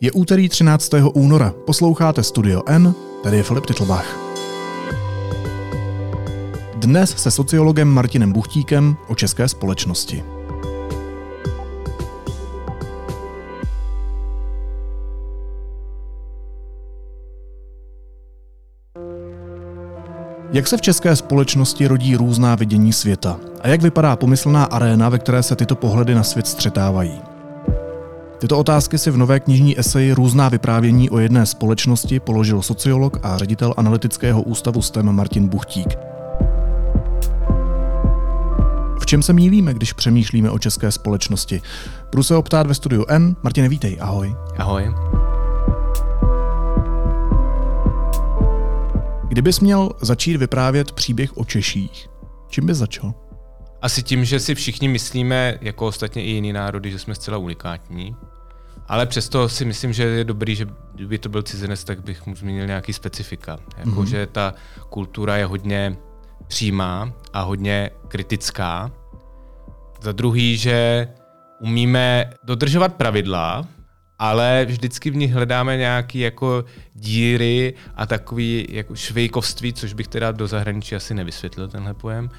Je úterý 13. února, posloucháte Studio N, tady je Filip Titlbach. Dnes se sociologem Martinem Buchtíkem o české společnosti. Jak se v české společnosti rodí různá vidění světa? A jak vypadá pomyslná aréna, ve které se tyto pohledy na svět střetávají? Tyto otázky si v nové knižní eseji Různá vyprávění o jedné společnosti položil sociolog a ředitel analytického ústavu STEM Martin Buchtík. V čem se mílíme, když přemýšlíme o české společnosti? Budu se optát ve studiu N. Martine, vítej, ahoj. Ahoj. Kdybys měl začít vyprávět příběh o Češích, čím bys začal? Asi tím, že si všichni myslíme, jako ostatně i jiný národy, že jsme zcela unikátní. Ale přesto si myslím, že je dobrý, že kdyby to byl cizinec, tak bych mu zmínil nějaký specifika. Jako, mm-hmm. že ta kultura je hodně přímá a hodně kritická. Za druhý, že umíme dodržovat pravidla, ale vždycky v nich hledáme nějaké jako díry a takový jako švejkovství, což bych teda do zahraničí asi nevysvětlil tenhle pojem,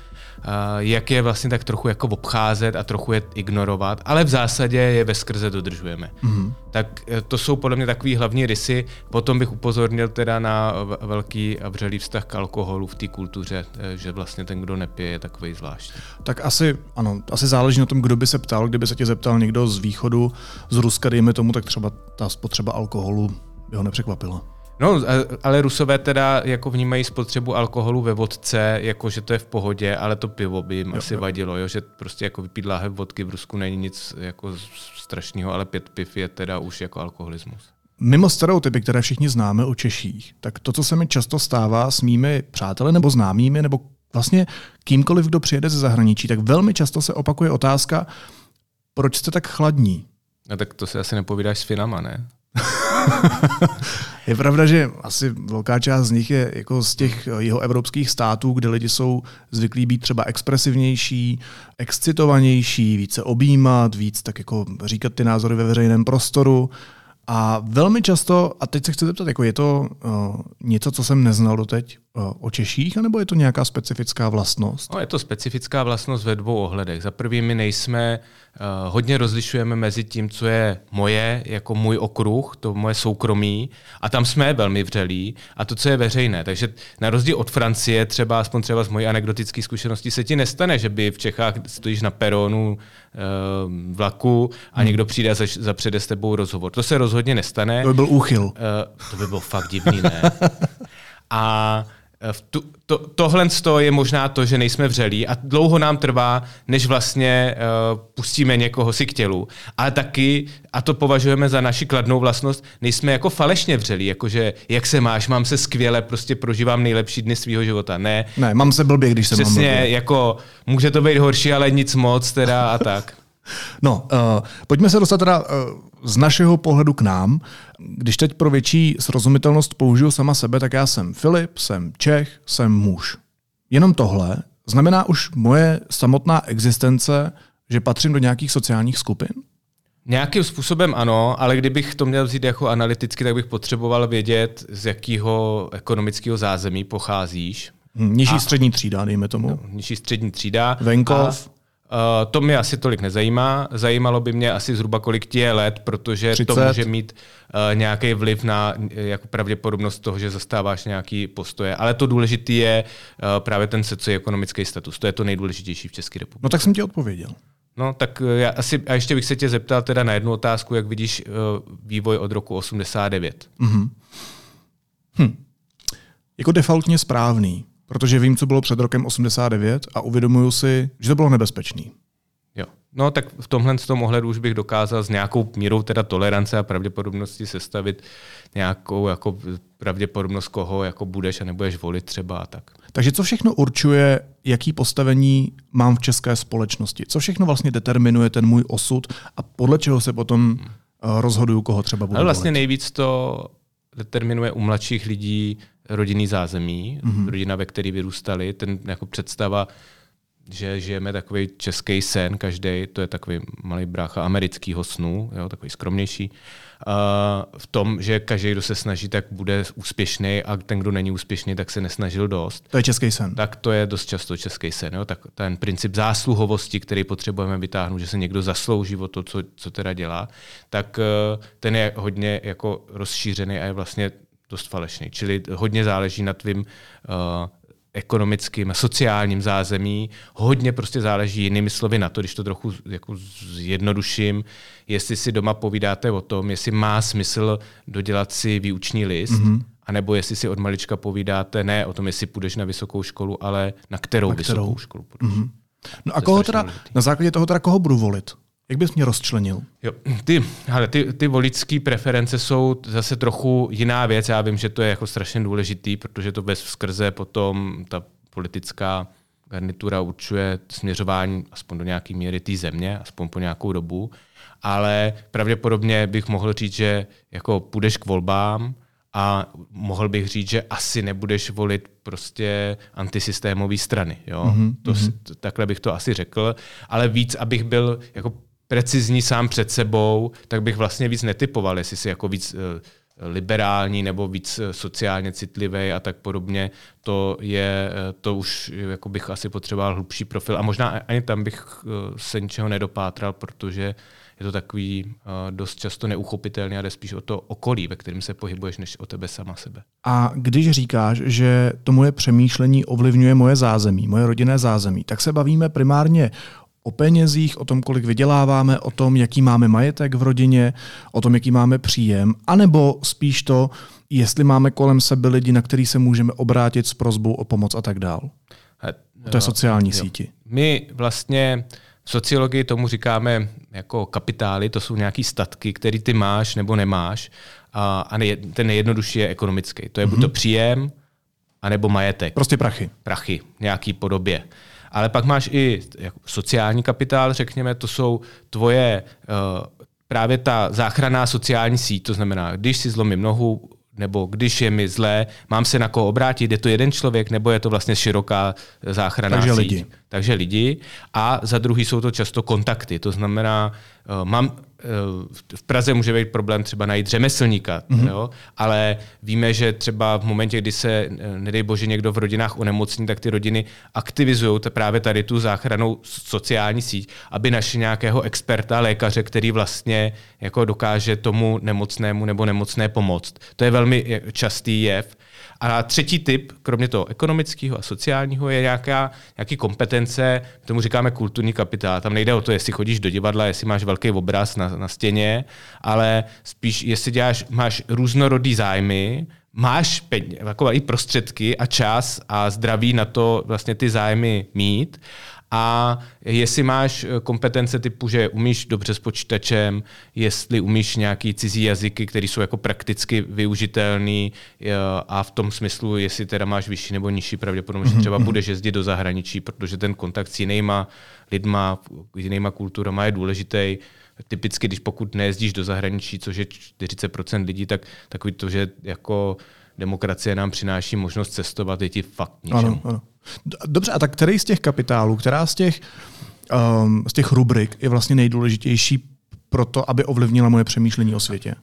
jak je vlastně tak trochu jako obcházet a trochu je ignorovat, ale v zásadě je ve skrze dodržujeme. Mm-hmm. Tak e, to jsou podle mě takový hlavní rysy. Potom bych upozornil teda na velký a vřelý vztah k alkoholu v té kultuře, e, že vlastně ten, kdo nepije, je takový zvláštní. Tak asi, ano, asi záleží na tom, kdo by se ptal. Kdyby se tě zeptal někdo z východu, z Ruska, dejme tomu, tak třeba ta spotřeba alkoholu by ho nepřekvapila. No, ale Rusové teda jako vnímají spotřebu alkoholu ve vodce, jako že to je v pohodě, ale to pivo by jim jo, asi jo. vadilo, jo, že prostě jako vypít láhev vodky v Rusku není nic jako strašného, ale pět piv je teda už jako alkoholismus. Mimo stereotypy, které všichni známe o Češích, tak to, co se mi často stává s mými přáteli nebo známými, nebo vlastně kýmkoliv, kdo přijede ze zahraničí, tak velmi často se opakuje otázka, proč jste tak chladní? No tak to si asi nepovídáš s Finama, ne? je pravda, že asi velká část z nich je jako z těch jeho evropských států, kde lidi jsou zvyklí být třeba expresivnější, excitovanější, více objímat, víc tak jako říkat ty názory ve veřejném prostoru. A velmi často, a teď se chci zeptat, jako je to uh, něco, co jsem neznal doteď o Češích, anebo je to nějaká specifická vlastnost? No, je to specifická vlastnost ve dvou ohledech. Za prvý, my nejsme, uh, hodně rozlišujeme mezi tím, co je moje, jako můj okruh, to moje soukromí, a tam jsme velmi vřelí, a to, co je veřejné. Takže na rozdíl od Francie, třeba aspoň třeba z mojí anekdotické zkušenosti, se ti nestane, že by v Čechách stojíš na peronu uh, vlaku a hmm. někdo přijde a zapřede s tebou rozhovor. To se rozhodně nestane. To by byl úchyl. Uh, to by bylo fakt divný, ne? A Eh, tu, to, tohle je možná to, že nejsme vřelí a dlouho nám trvá, než vlastně uh, pustíme někoho si k tělu. Ale taky, a to považujeme za naši kladnou vlastnost, nejsme jako falešně vřelí, jakože jak se máš, mám se skvěle, prostě prožívám nejlepší dny svého života. Ne, ne mám se blbě, když se Přesně, mám blbě. jako může to být horší, ale nic moc teda a tak. No, uh, pojďme se dostat teda uh, z našeho pohledu k nám. Když teď pro větší srozumitelnost použiju sama sebe, tak já jsem Filip, jsem Čech, jsem muž. Jenom tohle znamená už moje samotná existence, že patřím do nějakých sociálních skupin? Nějakým způsobem ano, ale kdybych to měl vzít jako analyticky, tak bych potřeboval vědět, z jakého ekonomického zázemí pocházíš. Hm, nižší a, střední třída, dejme tomu. No, nižší střední třída. Venkov. A, Uh, to mě asi tolik nezajímá. Zajímalo by mě asi zhruba, kolik ti je let, protože 30. to může mít uh, nějaký vliv na jako pravděpodobnost toho, že zastáváš nějaký postoje. Ale to důležité je uh, právě ten socioekonomický status. To je to nejdůležitější v České republice. No tak jsem ti odpověděl. No tak já asi, a ještě bych se tě zeptal teda na jednu otázku, jak vidíš uh, vývoj od roku 89. Mm-hmm. Hm. Jako defaultně správný protože vím, co bylo před rokem 89 a uvědomuju si, že to bylo nebezpečný. Jo. No tak v tomhle z tom ohledu už bych dokázal s nějakou mírou teda tolerance a pravděpodobnosti sestavit nějakou jako pravděpodobnost, koho jako budeš a nebudeš volit třeba a tak. Takže co všechno určuje, jaký postavení mám v české společnosti? Co všechno vlastně determinuje ten můj osud a podle čeho se potom hmm. rozhoduju, koho třeba budu Ale vlastně volit? nejvíc to determinuje u mladších lidí rodinný zázemí, mm-hmm. rodina, ve které vyrůstali, ten jako představa že žijeme takový český sen každý, to je takový malý brácha amerického snu, jo, takový skromnější, uh, v tom, že každý, kdo se snaží, tak bude úspěšný a ten, kdo není úspěšný, tak se nesnažil dost. To je český sen. Tak to je dost často český sen. Jo? Tak ten princip zásluhovosti, který potřebujeme vytáhnout, že se někdo zaslouží o to, co, co teda dělá, tak uh, ten je hodně jako rozšířený a je vlastně dost falešný. Čili hodně záleží na tvým uh, ekonomickým a sociálním zázemí. Hodně prostě záleží jinými slovy na to, když to trochu jako zjednoduším, jestli si doma povídáte o tom, jestli má smysl dodělat si výuční list, mm-hmm. anebo jestli si od malička povídáte ne o tom, jestli půjdeš na vysokou školu, ale na kterou, na kterou? vysokou školu půjdeš. Mm-hmm. No a koho teda, na základě toho teda koho budu volit? Jak bys mě rozčlenil? Jo, ty, ale ty, ty voličské preference jsou zase trochu jiná věc. Já vím, že to je jako strašně důležitý, protože to bez skrze potom ta politická garnitura určuje směřování aspoň do nějaké míry té země, aspoň po nějakou dobu. Ale pravděpodobně bych mohl říct, že jako půjdeš k volbám a mohl bych říct, že asi nebudeš volit prostě antisystémové strany. Jo? Mm-hmm. To, mhm. takhle bych to asi řekl. Ale víc, abych byl jako precizní sám před sebou, tak bych vlastně víc netypoval, jestli si jako víc eh, liberální nebo víc eh, sociálně citlivý a tak podobně, to je, eh, to už jako bych asi potřeboval hlubší profil a možná ani tam bych se ničeho nedopátral, protože je to takový dost často neuchopitelný a jde spíš o to okolí, ve kterém se pohybuješ, než o tebe sama sebe. A když říkáš, že to moje přemýšlení ovlivňuje moje zázemí, moje rodinné zázemí, tak se bavíme primárně o penězích, o tom, kolik vyděláváme, o tom, jaký máme majetek v rodině, o tom, jaký máme příjem, anebo spíš to, jestli máme kolem sebe lidi, na který se můžeme obrátit s prozbou o pomoc a tak dál. O té sociální jo. síti. My vlastně v sociologii tomu říkáme jako kapitály, to jsou nějaké statky, které ty máš nebo nemáš. A, a nej, ten nejjednodušší je ekonomický. To je mm-hmm. buď to mhm. příjem, anebo majetek. Prostě prachy. Prachy, nějaký podobě. Ale pak máš i jako sociální kapitál, řekněme, to jsou tvoje uh, právě ta záchranná sociální síť, to znamená, když si zlomím nohu, nebo když je mi zlé, mám se na koho obrátit, je to jeden člověk, nebo je to vlastně široká záchranná Takže síť. lidi. Takže lidi. A za druhý jsou to často kontakty, to znamená, uh, mám Eh, v Praze může být problém třeba najít řemeslníka, mm-hmm. jo? ale víme, že třeba v momentě, kdy se, eh, nedej bože, někdo v rodinách onemocní, tak ty rodiny aktivizují právě tady tu záchranou sociální síť, aby našli nějakého experta, lékaře, který vlastně jako dokáže tomu nemocnému nebo nemocné pomoct. To je velmi eh, častý jev. A třetí typ, kromě toho ekonomického a sociálního, je nějaká, nějaký kompetence, tomu říkáme kulturní kapitál. Tam nejde o to, jestli chodíš do divadla, jestli máš velký obraz na, na stěně, ale spíš, jestli děláš, máš různorodý zájmy, máš peně, jako i prostředky a čas a zdraví na to vlastně ty zájmy mít a jestli máš eh, kompetence typu, že umíš dobře s počítačem, jestli umíš nějaký cizí jazyky, které jsou jako prakticky využitelný eh, a v tom smyslu, jestli teda máš vyšší nebo nižší pravděpodobnost, že mhm, třeba mhm. budeš jezdit do zahraničí, protože ten kontakt s jinýma lidma, jinýma kulturama je důležitý. Typicky, když pokud nejezdíš do zahraničí, což je 40% lidí, tak takový to, že jako demokracie nám přináší možnost cestovat, je ti fakt ničemu. Ano, ano. Dobře, a tak který z těch kapitálů, která z těch, um, z těch rubrik je vlastně nejdůležitější pro to, aby ovlivnila moje přemýšlení o světě?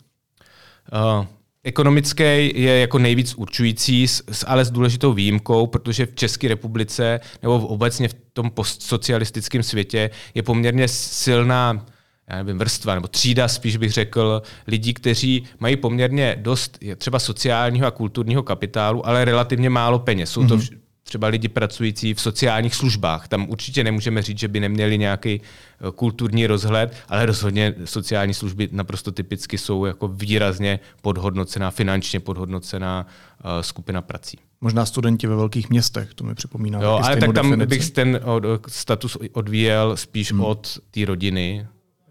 Uh, Ekonomický je jako nejvíc určující, ale s důležitou výjimkou, protože v České republice nebo v obecně v tom postsocialistickém světě je poměrně silná já nevím, vrstva nebo třída, spíš bych řekl, lidí, kteří mají poměrně dost třeba sociálního a kulturního kapitálu, ale relativně málo peněz. Jsou to mm-hmm třeba lidi pracující v sociálních službách. Tam určitě nemůžeme říct, že by neměli nějaký eh, kulturní rozhled, ale rozhodně sociální služby naprosto typicky jsou jako výrazně podhodnocená, finančně podhodnocená uh, skupina prací. Možná studenti ve velkých městech, to mi připomíná. Jo, ale tak tam definici. bych ten status odvíjel spíš hmm. od té rodiny,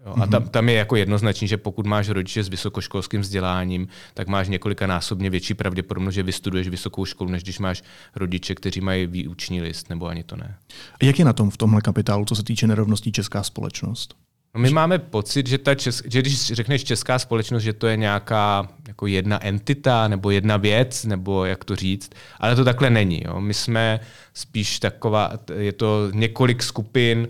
Jo, a tam, tam je jako jednoznačný, že pokud máš rodiče s vysokoškolským vzděláním, tak máš několika násobně větší pravděpodobnost, že vystuduješ vysokou školu, než když máš rodiče, kteří mají výuční list, nebo ani to ne. Jak je na tom v tomhle kapitálu, co se týče nerovností česká společnost? No my máme pocit, že, ta čes, že když řekneš česká společnost, že to je nějaká jako jedna entita nebo jedna věc, nebo jak to říct, ale to takhle není. Jo. My jsme spíš taková, je to několik skupin,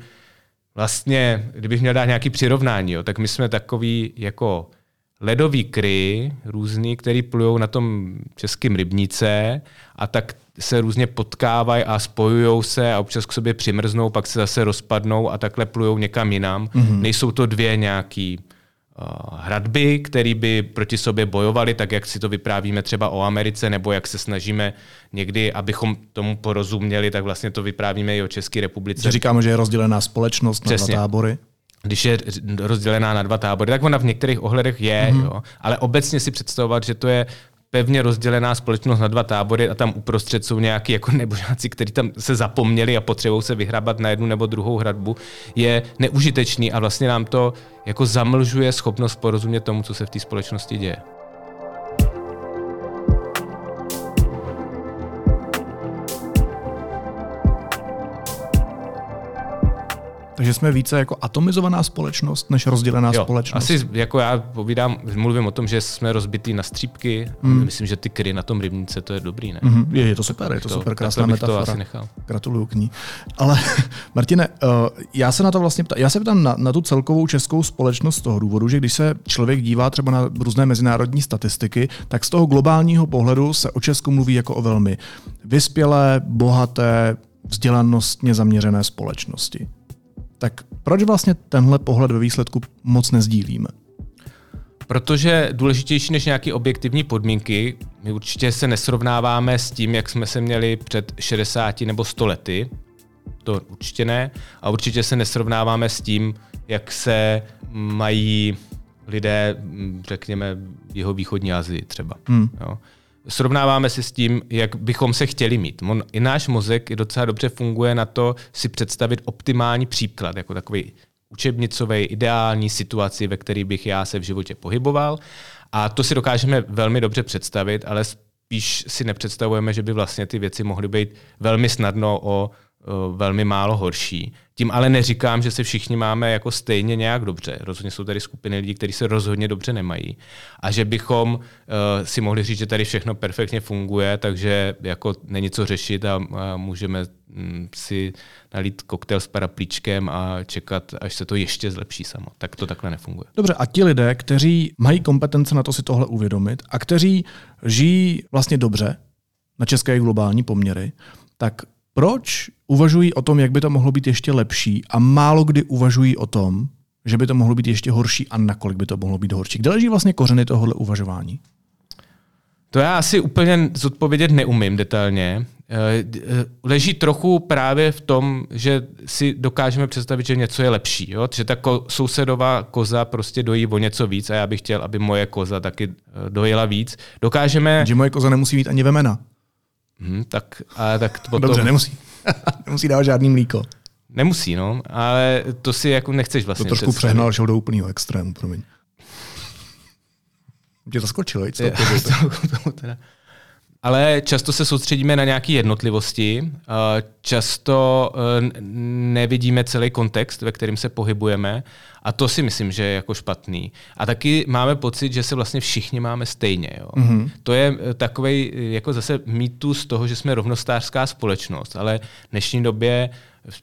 vlastně, kdybych měl dát nějaký přirovnání, jo, tak my jsme takový jako ledový kry, různý, který plují na tom českém rybníce a tak se různě potkávají a spojují se a občas k sobě přimrznou, pak se zase rozpadnou a takhle plujou někam jinam. Mm-hmm. Nejsou to dvě nějaký uh, hradby, které by proti sobě bojovaly, tak jak si to vyprávíme třeba o Americe, nebo jak se snažíme někdy, abychom tomu porozuměli, tak vlastně to vyprávíme i o České republice. Že říkáme, že je rozdělená společnost Přesně. na dva tábory když je rozdělená na dva tábory, tak ona v některých ohledech je, mm-hmm. jo. ale obecně si představovat, že to je pevně rozdělená společnost na dva tábory a tam uprostřed jsou nějaký jako nebožáci, kteří tam se zapomněli a potřebují se vyhrabat na jednu nebo druhou hradbu, je neužitečný a vlastně nám to jako zamlžuje schopnost porozumět tomu, co se v té společnosti děje. Takže jsme více jako atomizovaná společnost, než rozdělená jo, společnost. Asi jako já povídám, mluvím o tom, že jsme rozbitý na střípky. Mm. Myslím, že ty kry na tom rybníce, to je dobrý, ne? Mm, je, je to super, je to, to super krásná metafora. To asi nechal. Gratuluju k ní. Ale Martine, uh, já se na to vlastně ptám, já se ptám na, na tu celkovou českou společnost z toho důvodu, že když se člověk dívá třeba na různé mezinárodní statistiky, tak z toho globálního pohledu se o Česku mluví jako o velmi vyspělé, bohaté, vzdělanostně zaměřené společnosti. Tak proč vlastně tenhle pohled ve výsledku moc nezdílíme? Protože důležitější než nějaké objektivní podmínky, my určitě se nesrovnáváme s tím, jak jsme se měli před 60 nebo 100 lety, to určitě ne, a určitě se nesrovnáváme s tím, jak se mají lidé, řekněme, v jeho východní Azii třeba. Hmm. Jo srovnáváme si s tím, jak bychom se chtěli mít. On, I náš mozek docela dobře funguje na to si představit optimální příklad, jako takový učebnicový, ideální situaci, ve které bych já se v životě pohyboval. A to si dokážeme velmi dobře představit, ale spíš si nepředstavujeme, že by vlastně ty věci mohly být velmi snadno o velmi málo horší. Tím ale neříkám, že se všichni máme jako stejně nějak dobře. Rozhodně jsou tady skupiny lidí, kteří se rozhodně dobře nemají. A že bychom uh, si mohli říct, že tady všechno perfektně funguje, takže jako není co řešit a, a můžeme mm, si nalít koktejl s paraplíčkem a čekat, až se to ještě zlepší samo. Tak to takhle nefunguje. Dobře, a ti lidé, kteří mají kompetence na to si tohle uvědomit a kteří žijí vlastně dobře na české globální poměry, tak proč uvažují o tom, jak by to mohlo být ještě lepší a málo kdy uvažují o tom, že by to mohlo být ještě horší a nakolik by to mohlo být horší? Kde leží vlastně kořeny tohohle uvažování? To já asi úplně zodpovědět neumím detailně. Eh, leží trochu právě v tom, že si dokážeme představit, že něco je lepší. Jo? Že ta ko- sousedová koza prostě dojí o něco víc a já bych chtěl, aby moje koza taky eh, dojela víc. Dokážeme... Že moje koza nemusí mít ani vemena. Hmm, tak, ale tak potom... Dobře, nemusí. nemusí dávat žádný mlíko. Nemusí, no, ale to si jako nechceš vlastně To trošku představit. přehnal, šel do úplného extrému, promiň. Tě to skočilo, co? To, teda. Ale často se soustředíme na nějaké jednotlivosti, často e, nevidíme celý kontext, ve kterém se pohybujeme a to si myslím, že je jako špatný. A taky máme pocit, že se vlastně všichni máme stejně. Jo. Mm-hmm. To je e, takový jako zase mýtus toho, že jsme rovnostářská společnost, ale v dnešní době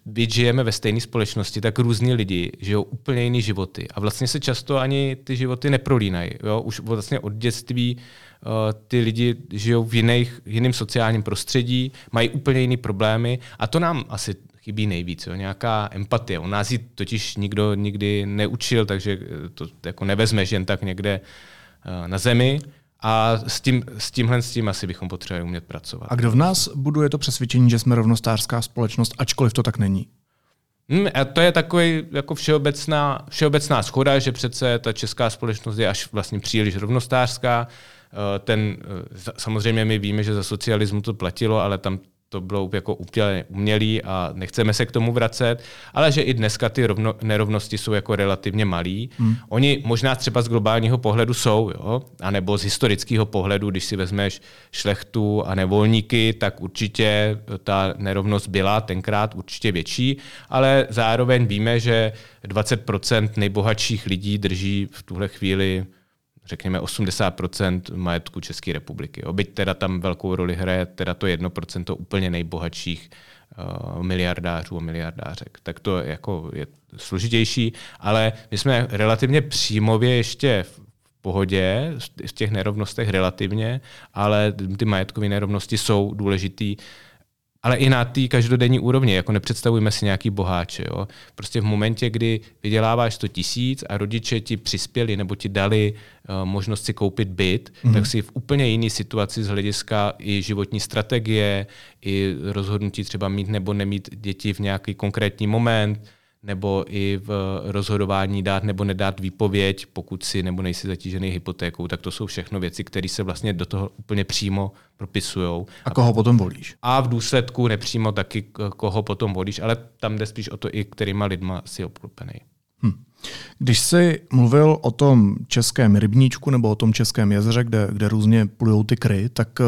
byť žijeme ve stejné společnosti, tak různí lidi žijou úplně jiný životy. A vlastně se často ani ty životy neprolínají. Jo? Už vlastně od dětství uh, ty lidi žijou v jiných, jiném sociálním prostředí, mají úplně jiné problémy a to nám asi chybí nejvíc. Jo? Nějaká empatie. U nás ji totiž nikdo nikdy neučil, takže to jako nevezmeš jen tak někde uh, na zemi. A s, tím, s tímhle s tím asi bychom potřebovali umět pracovat. A kdo v nás buduje to přesvědčení, že jsme rovnostářská společnost, ačkoliv to tak není? Hmm, a to je takový jako všeobecná, všeobecná schoda, že přece ta česká společnost je až vlastně příliš rovnostářská. Eh, ten, eh, samozřejmě my víme, že za socialismu to platilo, ale tam to bylo jako úplně umělý a nechceme se k tomu vracet, ale že i dneska ty rovno, nerovnosti jsou jako relativně malý. Hmm. Oni možná třeba z globálního pohledu jsou, jo? anebo z historického pohledu, když si vezmeš šlechtu a nevolníky, tak určitě ta nerovnost byla tenkrát určitě větší, ale zároveň víme, že 20% nejbohatších lidí drží v tuhle chvíli řekněme 80% majetku České republiky. Byť teda tam velkou roli hraje teda to 1% úplně nejbohatších uh, miliardářů a miliardářek. Tak to jako je složitější, ale my jsme relativně přímově ještě v pohodě, v těch nerovnostech relativně, ale ty majetkové nerovnosti jsou důležitý ale i na té každodenní úrovni, jako nepředstavujeme si nějaký boháče. Jo? Prostě v momentě, kdy vyděláváš 100 tisíc a rodiče ti přispěli nebo ti dali uh, možnost si koupit byt, mm-hmm. tak si v úplně jiné situaci z hlediska i životní strategie, i rozhodnutí třeba mít nebo nemít děti v nějaký konkrétní moment, nebo i v rozhodování dát nebo nedát výpověď, pokud si nebo nejsi zatížený hypotékou, tak to jsou všechno věci, které se vlastně do toho úplně přímo propisují. A koho potom volíš? A v důsledku nepřímo taky, koho potom volíš, ale tam jde spíš o to, i kterýma lidma si obklopený. Hm. Když jsi mluvil o tom českém rybníčku nebo o tom českém jezeře, kde, kde různě plujou ty kry, tak eh,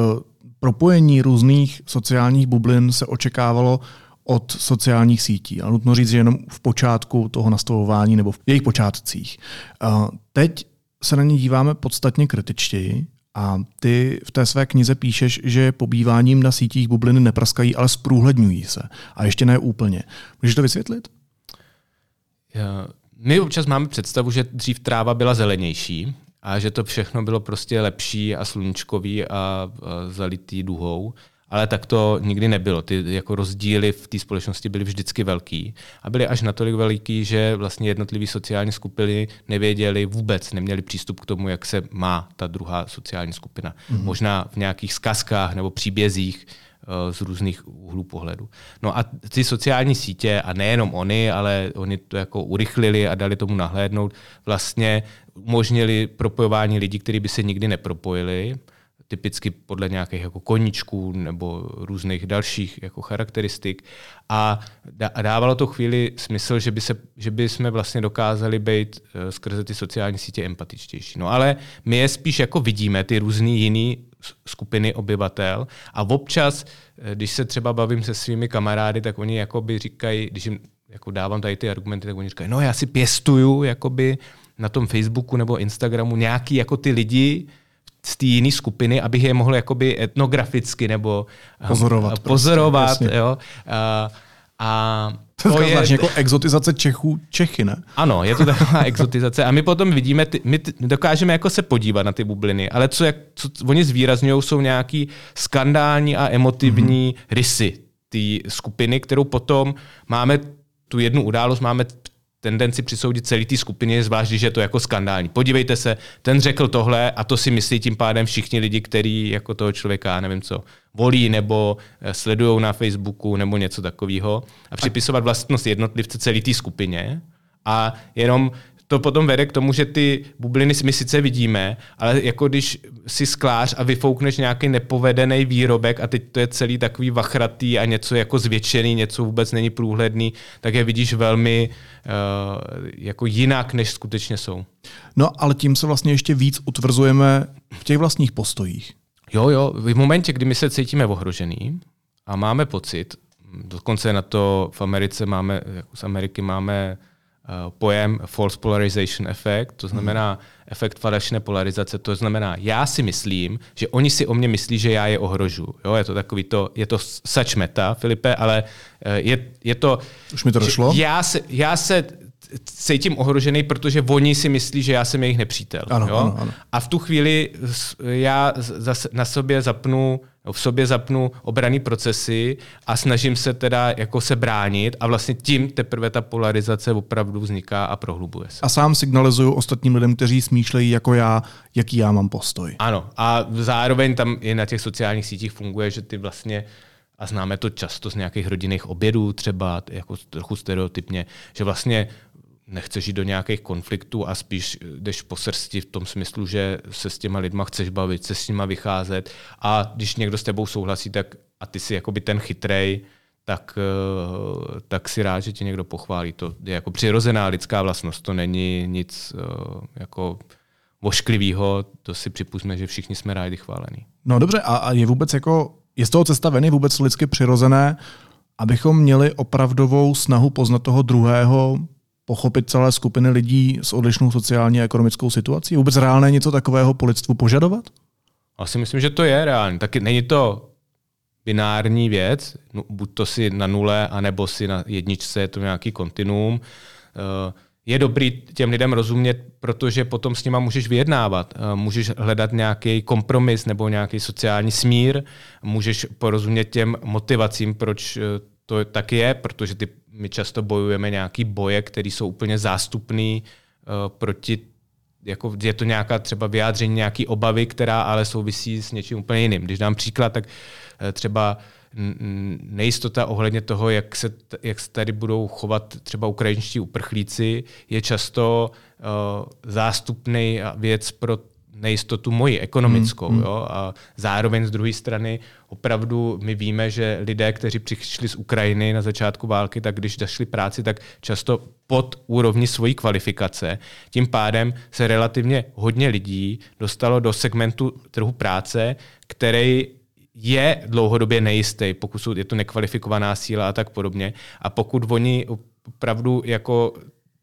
propojení různých sociálních bublin se očekávalo od sociálních sítí. A nutno říct, že jenom v počátku toho nastavování nebo v jejich počátcích. Teď se na ně díváme podstatně kritičtěji a ty v té své knize píšeš, že pobýváním na sítích bubliny nepraskají, ale zprůhledňují se. A ještě ne úplně. Můžeš to vysvětlit? My občas máme představu, že dřív tráva byla zelenější a že to všechno bylo prostě lepší a sluníčkový a zalitý duhou ale tak to nikdy nebylo. Ty jako rozdíly v té společnosti byly vždycky velký a byly až natolik veliký, že vlastně jednotlivé sociální skupiny nevěděli vůbec, neměli přístup k tomu, jak se má ta druhá sociální skupina. Mm-hmm. Možná v nějakých zkazkách nebo příbězích eh, z různých úhlů pohledu. No a ty sociální sítě, a nejenom oni, ale oni to jako urychlili a dali tomu nahlédnout, vlastně umožnili propojování lidí, kteří by se nikdy nepropojili typicky podle nějakých jako koníčků nebo různých dalších jako charakteristik. A dávalo to chvíli smysl, že by, se, že by jsme vlastně dokázali být uh, skrze ty sociální sítě empatičtější. No ale my je spíš jako vidíme, ty různé jiné skupiny obyvatel a občas, eh, když se třeba bavím se svými kamarády, tak oni jakoby říkají, když jim jako dávám tady ty argumenty, tak oni říkají, no já si pěstuju jakoby na tom Facebooku nebo Instagramu nějaký jako ty lidi, z té jiné skupiny, abych je mohl jakoby etnograficky nebo pozorovat. pozorovat prostě, jo. A, a to je jako exotizace Čechů, Čechy, ne? Ano, je to taková exotizace. A my potom vidíme, ty, my dokážeme jako se podívat na ty bubliny, ale co, jak, co oni zvýrazňují, jsou nějaký skandální a emotivní mm-hmm. rysy té skupiny, kterou potom máme tu jednu událost, máme tendenci přisoudit celý té skupině, zvlášť když je to jako skandální. Podívejte se, ten řekl tohle a to si myslí tím pádem všichni lidi, kteří jako toho člověka, nevím co, volí nebo eh, sledují na Facebooku nebo něco takového a připisovat vlastnost jednotlivce celé té skupině a jenom to potom vede k tomu, že ty bubliny my sice vidíme, ale jako když si sklář a vyfoukneš nějaký nepovedený výrobek a teď to je celý takový vachratý a něco jako zvětšený, něco vůbec není průhledný, tak je vidíš velmi uh, jako jinak, než skutečně jsou. No ale tím se vlastně ještě víc utvrzujeme v těch vlastních postojích. Jo, jo, v momentě, kdy my se cítíme ohrožený a máme pocit, dokonce na to v Americe máme, jako z Ameriky máme pojem false polarization effect, to znamená hmm. efekt falešné polarizace, to znamená, já si myslím, že oni si o mě myslí, že já je ohrožu. Jo, je to takový to, je to such meta, Filipe, ale eh, je, je to... Už mi to došlo? Já se, já se cítím ohrožený, protože oni si myslí, že já jsem jejich nepřítel. Ano, jo? Ano, ano. A v tu chvíli já na sobě zapnu v sobě zapnu obraný procesy a snažím se teda jako se bránit a vlastně tím teprve ta polarizace opravdu vzniká a prohlubuje se. A sám signalizuju ostatním lidem, kteří smýšlejí jako já, jaký já mám postoj. Ano a zároveň tam i na těch sociálních sítích funguje, že ty vlastně a známe to často z nějakých rodinných obědů třeba, jako trochu stereotypně, že vlastně nechceš jít do nějakých konfliktů a spíš jdeš po srsti v tom smyslu, že se s těma lidma chceš bavit, se s nima vycházet a když někdo s tebou souhlasí, tak a ty si jakoby ten chytrej, tak, eh, tak si rád, že tě někdo pochválí. To je jako přirozená lidská vlastnost, to není nic eh, jako vošklivého, to si připustíme, že všichni jsme rádi chválení. No dobře, a, a je vůbec jako, je z toho cesta ven, je vůbec lidsky přirozené, abychom měli opravdovou snahu poznat toho druhého, pochopit celé skupiny lidí s odlišnou sociální a ekonomickou situací? Vůbec reálné něco takového po lidstvu požadovat? Asi myslím, že to je reálné. Taky není to binární věc, no, buď to si na nule, anebo si na jedničce, je to nějaký kontinuum. Eh, je dobrý těm lidem rozumět, protože potom s nima můžeš vyjednávat, eh, můžeš hledat nějaký kompromis nebo nějaký sociální smír, můžeš porozumět těm motivacím, proč eh, to tak je, protože ty, my často bojujeme nějaký boje, které jsou úplně zástupný proti jako je to nějaká třeba vyjádření nějaký obavy, která ale souvisí s něčím úplně jiným. Když dám příklad, tak Eh, třeba nejistota ohledně toho, jak se, jak se tady budou chovat třeba ukrajinští uprchlíci, je často uh, zástupný věc pro nejistotu moji ekonomickou. Hmm. Jo? A zároveň z druhé strany opravdu my víme, že lidé, kteří přišli z Ukrajiny na začátku války, tak když zašli práci, tak často pod úrovni svojí kvalifikace. Tím pádem se relativně hodně lidí dostalo do segmentu trhu práce, který je dlouhodobě nejistý, pokud je to nekvalifikovaná síla a tak podobně. A pokud oni opravdu jako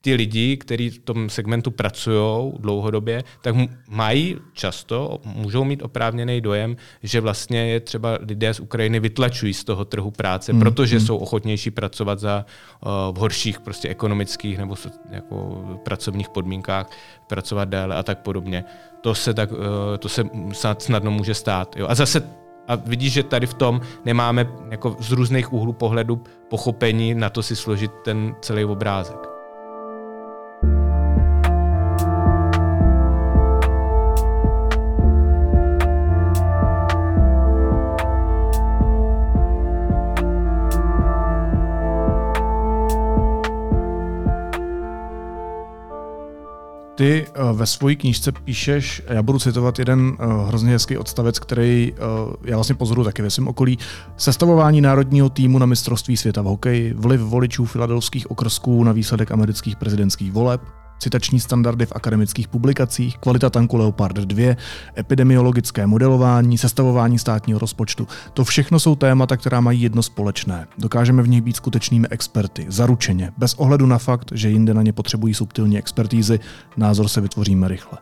ty lidi, kteří v tom segmentu pracují dlouhodobě, tak mají často, můžou mít oprávněný dojem, že vlastně je třeba lidé z Ukrajiny vytlačují z toho trhu práce, mm. protože mm. jsou ochotnější pracovat za uh, v horších prostě ekonomických nebo jako pracovních podmínkách, pracovat déle a tak podobně. To se, tak, uh, to se snadno může stát. Jo. A zase a vidíš, že tady v tom nemáme jako z různých úhlů pohledu pochopení na to si složit ten celý obrázek. Ty uh, ve své knížce píšeš, já budu citovat jeden uh, hrozně hezký odstavec, který uh, já vlastně pozoruju taky ve svém okolí, sestavování národního týmu na mistrovství světa v hokeji, vliv voličů filadelských okrsků na výsledek amerických prezidentských voleb, citační standardy v akademických publikacích, kvalita tanku Leopard 2, epidemiologické modelování, sestavování státního rozpočtu. To všechno jsou témata, která mají jedno společné. Dokážeme v nich být skutečnými experty, zaručeně, bez ohledu na fakt, že jinde na ně potřebují subtilní expertízy, názor se vytvoříme rychle.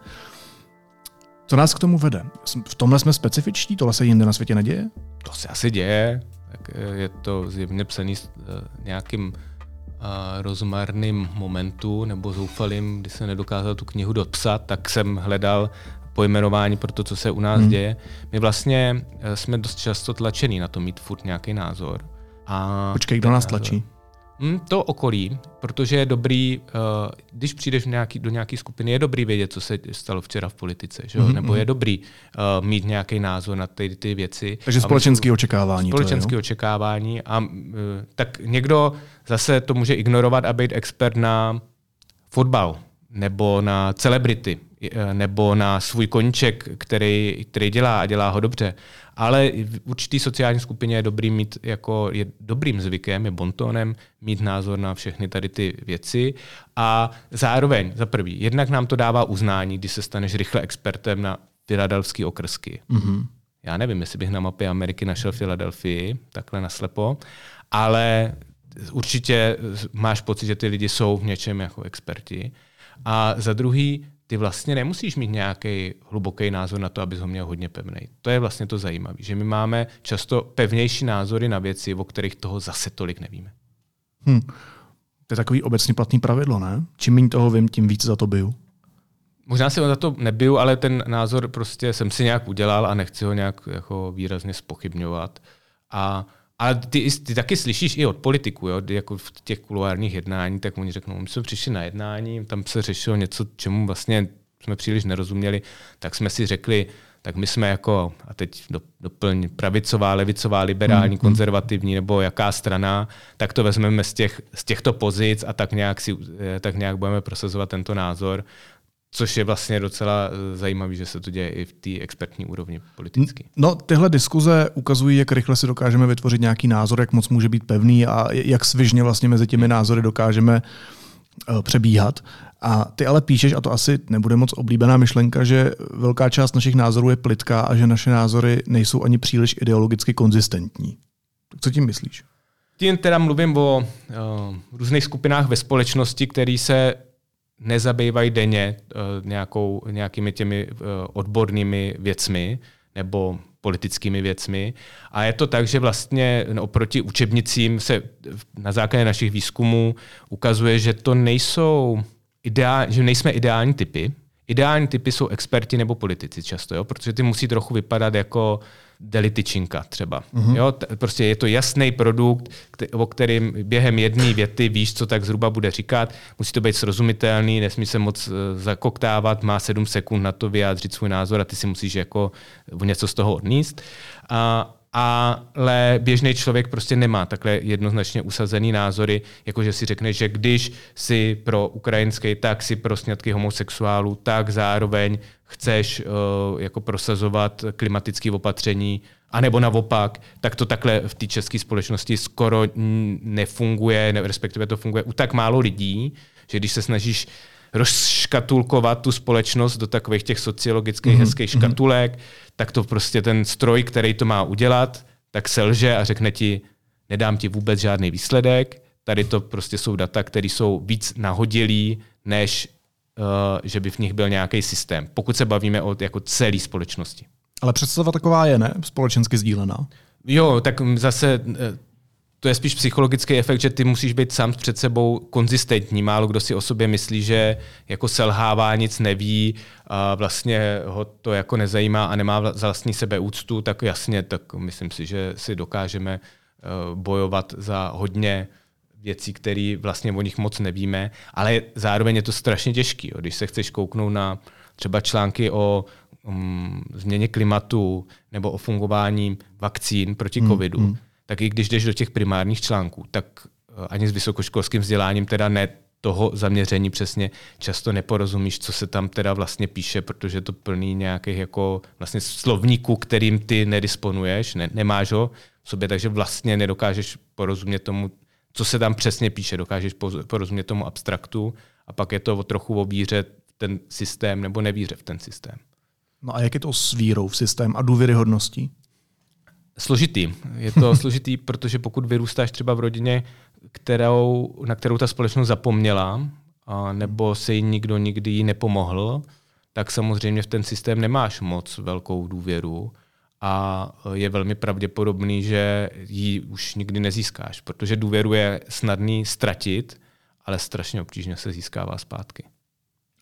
Co nás k tomu vede? V tomhle jsme specifičtí? Tohle se jinde na světě neděje? To se asi děje. Tak je to zjevně psaný eh, nějakým rozmarným momentu nebo zoufalým, kdy jsem nedokázal tu knihu dopsat, tak jsem hledal pojmenování pro to, co se u nás hmm. děje. My vlastně eh, jsme dost často tlačení na to mít furt nějaký názor. A Počkej, kdo nás tlačí? Hmm, to okolí, protože je dobrý, uh, když přijdeš nějaký, do nějaké skupiny, je dobrý vědět, co se stalo včera v politice, že? Mm-hmm. nebo je dobrý uh, mít nějaký názor na ty, ty věci. Takže společenské očekávání. Společenské očekávání. A uh, tak někdo zase to může ignorovat a být expert na fotbal nebo na celebrity nebo na svůj koníček, který, který dělá a dělá ho dobře. Ale v určitý sociální skupině je dobrý mít jako, je dobrým zvykem, je bontónem mít názor na všechny tady ty věci a zároveň, za prvý, jednak nám to dává uznání, když se staneš rychle expertem na filadelfské okrsky. Mm-hmm. Já nevím, jestli bych na mapě Ameriky našel Filadelfii, takhle naslepo, ale určitě máš pocit, že ty lidi jsou v něčem jako experti. A za druhý, ty vlastně nemusíš mít nějaký hluboký názor na to, abys ho měl hodně pevný. To je vlastně to zajímavé, že my máme často pevnější názory na věci, o kterých toho zase tolik nevíme. Hm. To je takový obecně platný pravidlo, ne? Čím méně toho vím, tím víc za to biju. Možná si ho za to nebiju, ale ten názor prostě jsem si nějak udělal a nechci ho nějak jako výrazně spochybňovat. A ale ty, ty taky slyšíš i od politiků, jo, jako v těch kuloárních jednání, tak oni řeknou, my jsme přišli na jednání, tam se řešilo něco, čemu vlastně jsme příliš nerozuměli, tak jsme si řekli, tak my jsme jako, a teď doplň, pravicová, levicová, liberální, mm. konzervativní nebo jaká strana, tak to vezmeme z, těch, z těchto pozic a tak nějak, si, eh, tak nějak budeme prosazovat tento názor. Což je vlastně docela eh, zajímavé, že se to děje i v té expertní úrovni politicky. No, tyhle diskuze ukazují, jak rychle si dokážeme vytvořit nějaký názor, jak moc může být pevný a jak svižně vlastně mezi těmi názory dokážeme uh, přebíhat. A ty ale píšeš, a to asi nebude moc oblíbená myšlenka, že velká část našich názorů je plitká a že naše názory nejsou ani příliš ideologicky konzistentní. Co tím myslíš? Tím teda mluvím o uh, různých skupinách ve společnosti, které se nezabývají denně uh, nějakou, nějakými těmi uh, odbornými věcmi nebo politickými věcmi. A je to tak, že vlastně oproti učebnicím se na základě našich výzkumů ukazuje, že to nejsou ideál, že nejsme ideální typy. Ideální typy jsou experti nebo politici často, jo? protože ty musí trochu vypadat jako delityčinka třeba. Mm-hmm. Jo? Prostě je to jasný produkt, o kterým během jedné věty víš, co tak zhruba bude říkat. Musí to být srozumitelný, nesmí se moc uh, zakoktávat, má sedm sekund na to vyjádřit svůj názor a ty si musíš jako něco z toho odníst. A, ale běžný člověk prostě nemá takhle jednoznačně usazený názory, jakože si řekne, že když si pro ukrajinský, tak si pro sňatky homosexuálů, tak zároveň chceš uh, jako prosazovat klimatické opatření, anebo naopak, tak to takhle v té české společnosti skoro nefunguje, ne, respektive to funguje u tak málo lidí, že když se snažíš rozškatulkovat tu společnost do takových těch sociologických mm-hmm. hezkých mhm. škatulek, tak to prostě ten stroj, který to má udělat, tak selže a řekne ti, nedám ti vůbec žádný výsledek, tady to prostě jsou data, které jsou víc nahodilý, než uh, že by v nich byl nějaký systém, pokud se bavíme o jako celé společnosti. Ale představa taková je, ne? Společensky sdílená. Jo, tak zase eh, to je spíš psychologický efekt, že ty musíš být sám před sebou konzistentní. Málo kdo si o sobě myslí, že jako selhává, nic neví, a vlastně ho to jako nezajímá a nemá vlastní sebeúctu, tak jasně, tak myslím si, že si dokážeme eh, bojovat za hodně věcí, které vlastně o nich moc nevíme, ale zároveň je to strašně těžký. Když se chceš kouknout na třeba články o um, změně klimatu nebo o fungování vakcín proti hmm, covidu, mm tak i když jdeš do těch primárních článků, tak eh, ani s vysokoškolským vzděláním teda ne toho zaměření přesně často neporozumíš, co se tam teda vlastně píše, protože to plný nějakých jako vlastně slovníků, kterým ty nedisponuješ, ne, nemáš ho v sobě, takže vlastně nedokážeš porozumět tomu, co se tam přesně píše, dokážeš porozumět tomu abstraktu a pak je to o trochu o víře v ten systém nebo nevíře v ten systém. No a jak je to s vírou v systém a důvěryhodností? Složitý. Je to složitý, protože pokud vyrůstáš třeba v rodině, kterou, na kterou ta společnost zapomněla, a nebo se jí nikdo nikdy jí nepomohl, tak samozřejmě v ten systém nemáš moc velkou důvěru a je velmi pravděpodobný, že ji už nikdy nezískáš, protože důvěru je snadný ztratit, ale strašně obtížně se získává zpátky.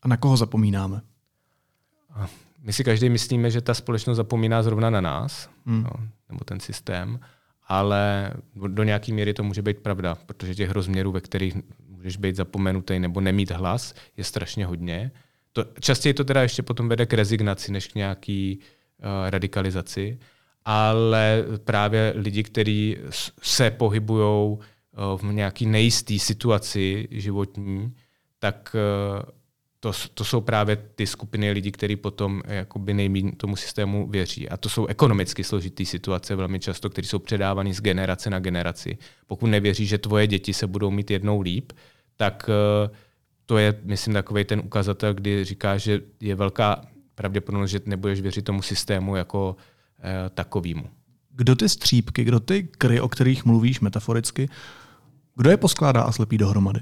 A na koho zapomínáme? My si každý myslíme, že ta společnost zapomíná zrovna na nás, hmm. no, nebo ten systém, ale do nějaké míry to může být pravda, protože těch rozměrů, ve kterých můžeš být zapomenutý nebo nemít hlas, je strašně hodně. To, častěji to teda ještě potom vede k rezignaci, než k nějaký uh, radikalizaci, ale právě lidi, kteří se pohybují uh, v nějaký nejisté situaci životní, tak uh, to, to jsou právě ty skupiny lidí, kteří potom jakoby nejméně tomu systému věří. A to jsou ekonomicky složité situace velmi často, které jsou předávány z generace na generaci. Pokud nevěří, že tvoje děti se budou mít jednou líp, tak eh, to je, myslím, takový ten ukazatel, kdy říká, že je velká pravděpodobnost, že nebudeš věřit tomu systému jako eh, takovýmu. Kdo ty střípky, kdo ty kry, o kterých mluvíš metaforicky, kdo je poskládá a slepí dohromady?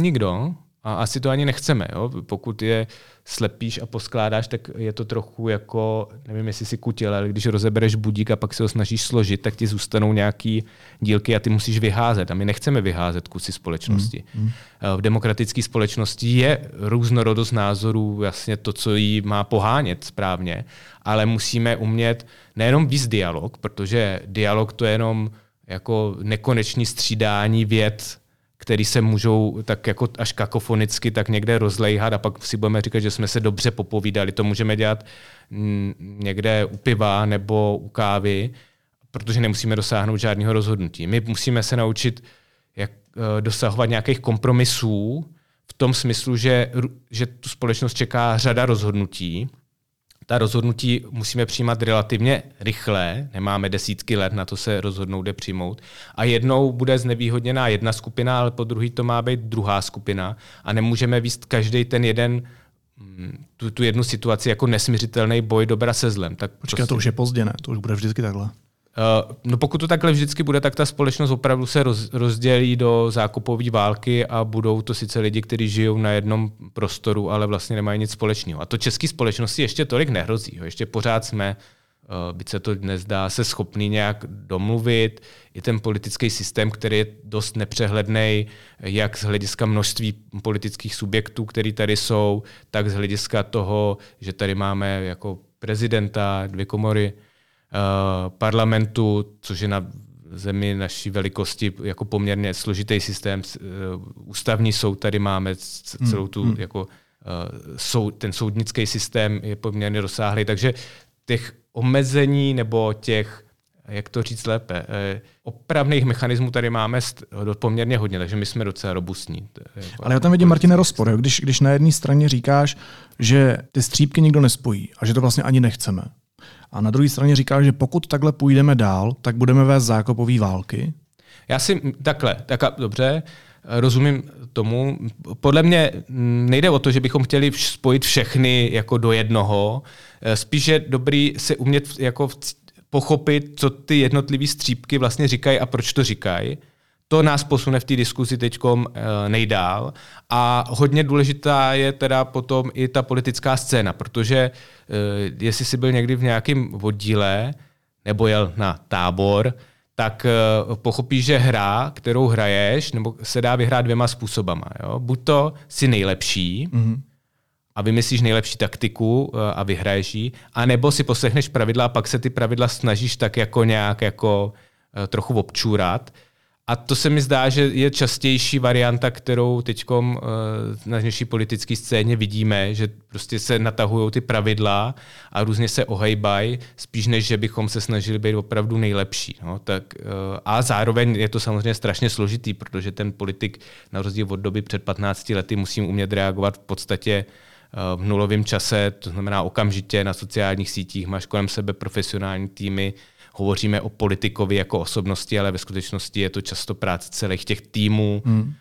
Nikdo. A asi to ani nechceme. Jo? Pokud je slepíš a poskládáš, tak je to trochu jako, nevím, jestli si kutil, ale když rozebereš budík a pak se ho snažíš složit, tak ti zůstanou nějaký dílky a ty musíš vyházet. A my nechceme vyházet kusy společnosti. Mm, mm. V demokratické společnosti je různorodost názorů, jasně to, co jí má pohánět správně, ale musíme umět nejenom víc dialog, protože dialog to je jenom jako nekonečný střídání věd který se můžou tak jako až kakofonicky tak někde rozlejhat a pak si budeme říkat, že jsme se dobře popovídali. To můžeme dělat někde u piva nebo u kávy, protože nemusíme dosáhnout žádného rozhodnutí. My musíme se naučit jak, eh, dosahovat nějakých kompromisů v tom smyslu, že, že tu společnost čeká řada rozhodnutí. Ta rozhodnutí musíme přijímat relativně rychle, nemáme desítky let na to se rozhodnout, kde přijmout. A jednou bude znevýhodněná jedna skupina, ale po druhý to má být druhá skupina. A nemůžeme výst každý ten jeden mm, tu, tu jednu situaci jako nesměřitelný boj dobra se zlem. Tak Počkej, prostě... to už je pozdě, ne? To už bude vždycky takhle. Uh, no pokud to takhle vždycky bude, tak ta společnost opravdu se roz, rozdělí do zákupové války a budou to sice lidi, kteří žijou na jednom prostoru, ale vlastně nemají nic společného. A to české společnosti ještě tolik nehrozí. Ještě pořád jsme, uh, byť se to nezdá, se schopný nějak domluvit. I ten politický systém, který je dost nepřehledný, jak z hlediska množství politických subjektů, který tady jsou, tak z hlediska toho, že tady máme jako prezidenta, dvě komory, Eh, parlamentu, což je na zemi naší velikosti jako poměrně složitý systém. Eh, ústavní soud tady máme, celou tu hmm. jako eh, soud, ten soudnický systém je poměrně rozsáhlý, takže těch omezení nebo těch, jak to říct lépe, opravných mechanismů tady máme poměrně hodně, takže my jsme docela robustní. Jako Ale já tam vidím, Martine, rozpor. Když, když na jedné straně říkáš, že ty střípky nikdo nespojí a že to vlastně ani nechceme, a na druhé straně říká, že pokud takhle půjdeme dál, tak budeme vést zákopové války. Já si takhle, tak dobře, rozumím tomu. Podle mě nejde o to, že bychom chtěli spojit všechny jako do jednoho. Spíš je dobrý se umět jako pochopit, co ty jednotlivé střípky vlastně říkají a proč to říkají to nás posune v té diskuzi teď eh, nejdál. A hodně důležitá je teda potom i ta politická scéna, protože eh, jestli jsi byl někdy v nějakém oddíle nebo jel na tábor, tak eh, pochopíš, že hra, kterou hraješ, nebo se dá vyhrát dvěma způsobama. Jo? Buď to si nejlepší, mm-hmm a vymyslíš nejlepší taktiku a vyhraješ ji, anebo si poslechneš pravidla a pak se ty pravidla snažíš tak jako nějak jako trochu občůrat. A to se mi zdá, že je častější varianta, kterou teď uh, na dnešní politické scéně vidíme, že prostě se natahují ty pravidla a různě se ohejbají, spíš než, že bychom se snažili být opravdu nejlepší. No, tak, uh, a zároveň je to samozřejmě strašně složitý, protože ten politik na rozdíl od doby před 15 lety musí umět reagovat v podstatě uh, v nulovém čase, to znamená okamžitě na sociálních sítích, máš kolem sebe profesionální týmy, hovoříme o politikovi jako osobnosti, ale ve skutečnosti je to často práce celých těch týmů, mm. uh,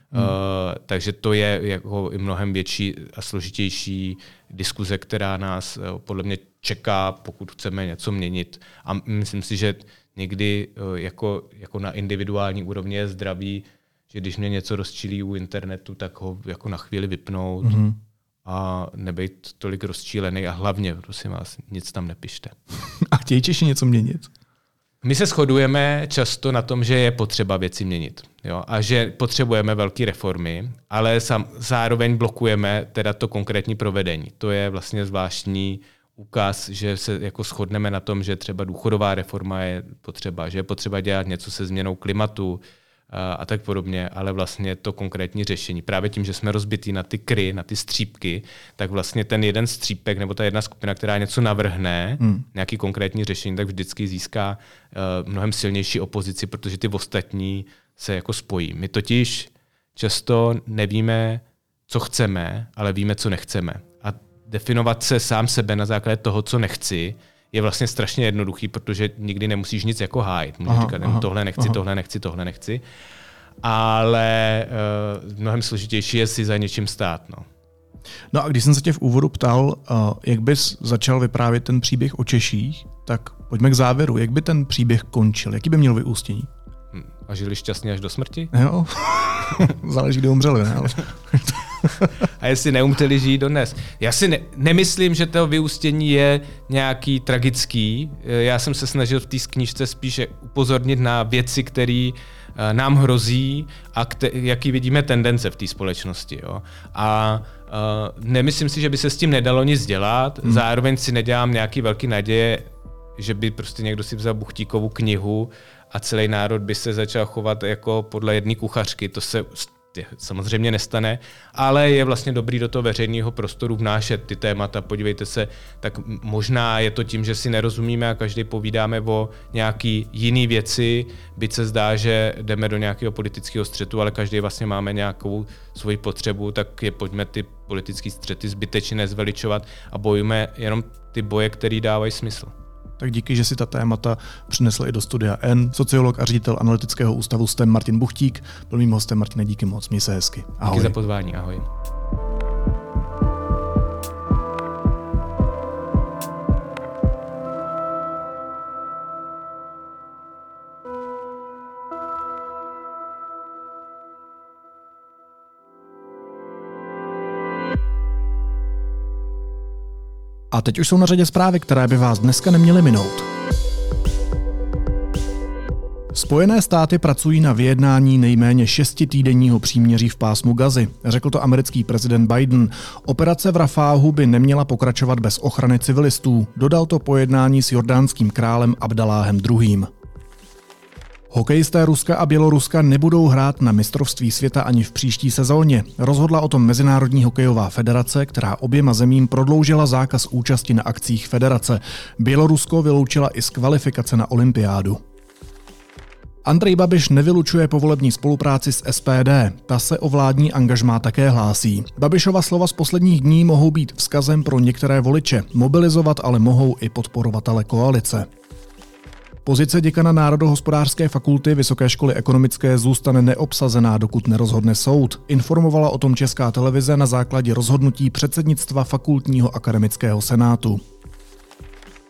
takže to je jako i mnohem větší a složitější diskuze, která nás uh, podle mě čeká, pokud chceme něco měnit. A myslím si, že někdy uh, jako, jako na individuální úrovni je zdraví, že když mě něco rozčílí u internetu, tak ho jako na chvíli vypnout. Mm a nebejt tolik rozčílený a hlavně, prosím vás, nic tam nepište. A chtějí Češi něco měnit? My se shodujeme často na tom, že je potřeba věci měnit jo? a že potřebujeme velké reformy, ale sam, zároveň blokujeme teda to konkrétní provedení. To je vlastně zvláštní ukaz, že se jako shodneme na tom, že třeba důchodová reforma je potřeba, že je potřeba dělat něco se změnou klimatu, a tak podobně, ale vlastně to konkrétní řešení. Právě tím, že jsme rozbití na ty kry, na ty střípky, tak vlastně ten jeden střípek nebo ta jedna skupina, která něco navrhne, hmm. nějaký konkrétní řešení, tak vždycky získá uh, mnohem silnější opozici, protože ty ostatní se jako spojí. My totiž často nevíme, co chceme, ale víme, co nechceme. A definovat se sám sebe na základě toho, co nechci, je vlastně strašně jednoduchý, protože nikdy nemusíš nic jako hájit. Můžeš aha, říkat, aha, tohle nechci, aha. tohle nechci, tohle nechci. Ale uh, mnohem složitější je si za něčím stát. No. No a když jsem se tě v úvodu ptal, uh, jak bys začal vyprávět ten příběh o Češích, tak pojďme k závěru. Jak by ten příběh končil? Jaký by měl vyústění? Hm, a žili šťastně až do smrti? Jo, záleží, kdy umřeli. Ne? a jestli neumřeli žít dnes. Já si ne, nemyslím, že to vyústění je nějaký tragický. Já jsem se snažil v té knížce spíše upozornit na věci, které eh, nám hrozí a kte, jaký vidíme tendence v té společnosti. Jo. A uh, nemyslím si, že by se s tím nedalo nic dělat. Hmm. Zároveň si nedělám nějaký velký naděje, že by prostě někdo si vzal Buchtíkovou knihu a celý národ by se začal chovat jako podle jedné kuchařky. To se samozřejmě nestane, ale je vlastně dobrý do toho veřejného prostoru vnášet ty témata. Podívejte se, tak možná je to tím, že si nerozumíme a každý povídáme o nějaký jiný věci, byť se zdá, že jdeme do nějakého politického střetu, ale každý vlastně máme nějakou svoji potřebu, tak je pojďme ty politické střety zbytečně nezveličovat a bojujeme jenom ty boje, které dávají smysl. Tak díky, že si ta témata přinesl i do studia N. Sociolog a ředitel analytického ústavu STEM Martin Buchtík byl mým hostem. Martine, díky moc, měj se hezky. Ahoj. Díky za pozvání, ahoj. A teď už jsou na řadě zprávy, které by vás dneska neměly minout. Spojené státy pracují na vyjednání nejméně šestitýdenního příměří v pásmu Gazy, řekl to americký prezident Biden. Operace v Rafáhu by neměla pokračovat bez ochrany civilistů, dodal to pojednání s jordánským králem Abdaláhem II. Hokejisté Ruska a Běloruska nebudou hrát na mistrovství světa ani v příští sezóně. Rozhodla o tom Mezinárodní hokejová federace, která oběma zemím prodloužila zákaz účasti na akcích federace. Bělorusko vyloučila i z kvalifikace na olympiádu. Andrej Babiš nevylučuje povolební spolupráci s SPD. Ta se o vládní angažmá také hlásí. Babišova slova z posledních dní mohou být vzkazem pro některé voliče. Mobilizovat ale mohou i podporovatele koalice. Pozice děkana Národohospodářské fakulty Vysoké školy ekonomické zůstane neobsazená, dokud nerozhodne soud. Informovala o tom Česká televize na základě rozhodnutí předsednictva fakultního akademického senátu.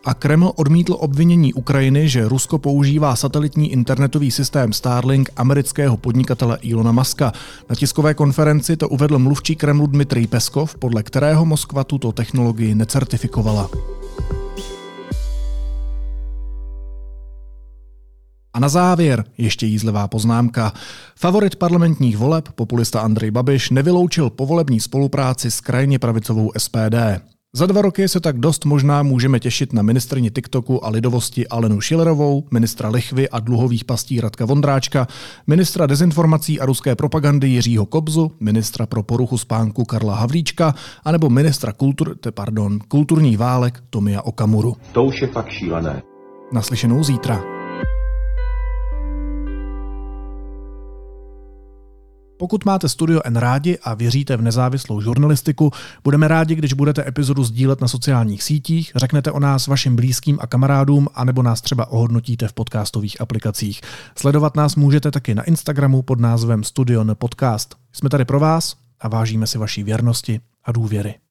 A Kreml odmítl obvinění Ukrajiny, že Rusko používá satelitní internetový systém Starlink amerického podnikatele Ilona Maska. Na tiskové konferenci to uvedl mluvčí Kremlu Dmitrij Peskov, podle kterého Moskva tuto technologii necertifikovala. A na závěr ještě jízlivá poznámka. Favorit parlamentních voleb, populista Andrej Babiš, nevyloučil povolební spolupráci s krajně pravicovou SPD. Za dva roky se tak dost možná můžeme těšit na ministrni TikToku a lidovosti Alenu Schillerovou, ministra lichvy a dluhových pastí Radka Vondráčka, ministra dezinformací a ruské propagandy Jiřího Kobzu, ministra pro poruchu spánku Karla Havlíčka, anebo ministra kultur, pardon, kulturní válek Tomia Okamuru. To už je fakt šílené. Naslyšenou zítra. Pokud máte Studio N rádi a věříte v nezávislou žurnalistiku, budeme rádi, když budete epizodu sdílet na sociálních sítích, řeknete o nás vašim blízkým a kamarádům, anebo nás třeba ohodnotíte v podcastových aplikacích. Sledovat nás můžete taky na Instagramu pod názvem Studio N Podcast. Jsme tady pro vás a vážíme si vaší věrnosti a důvěry.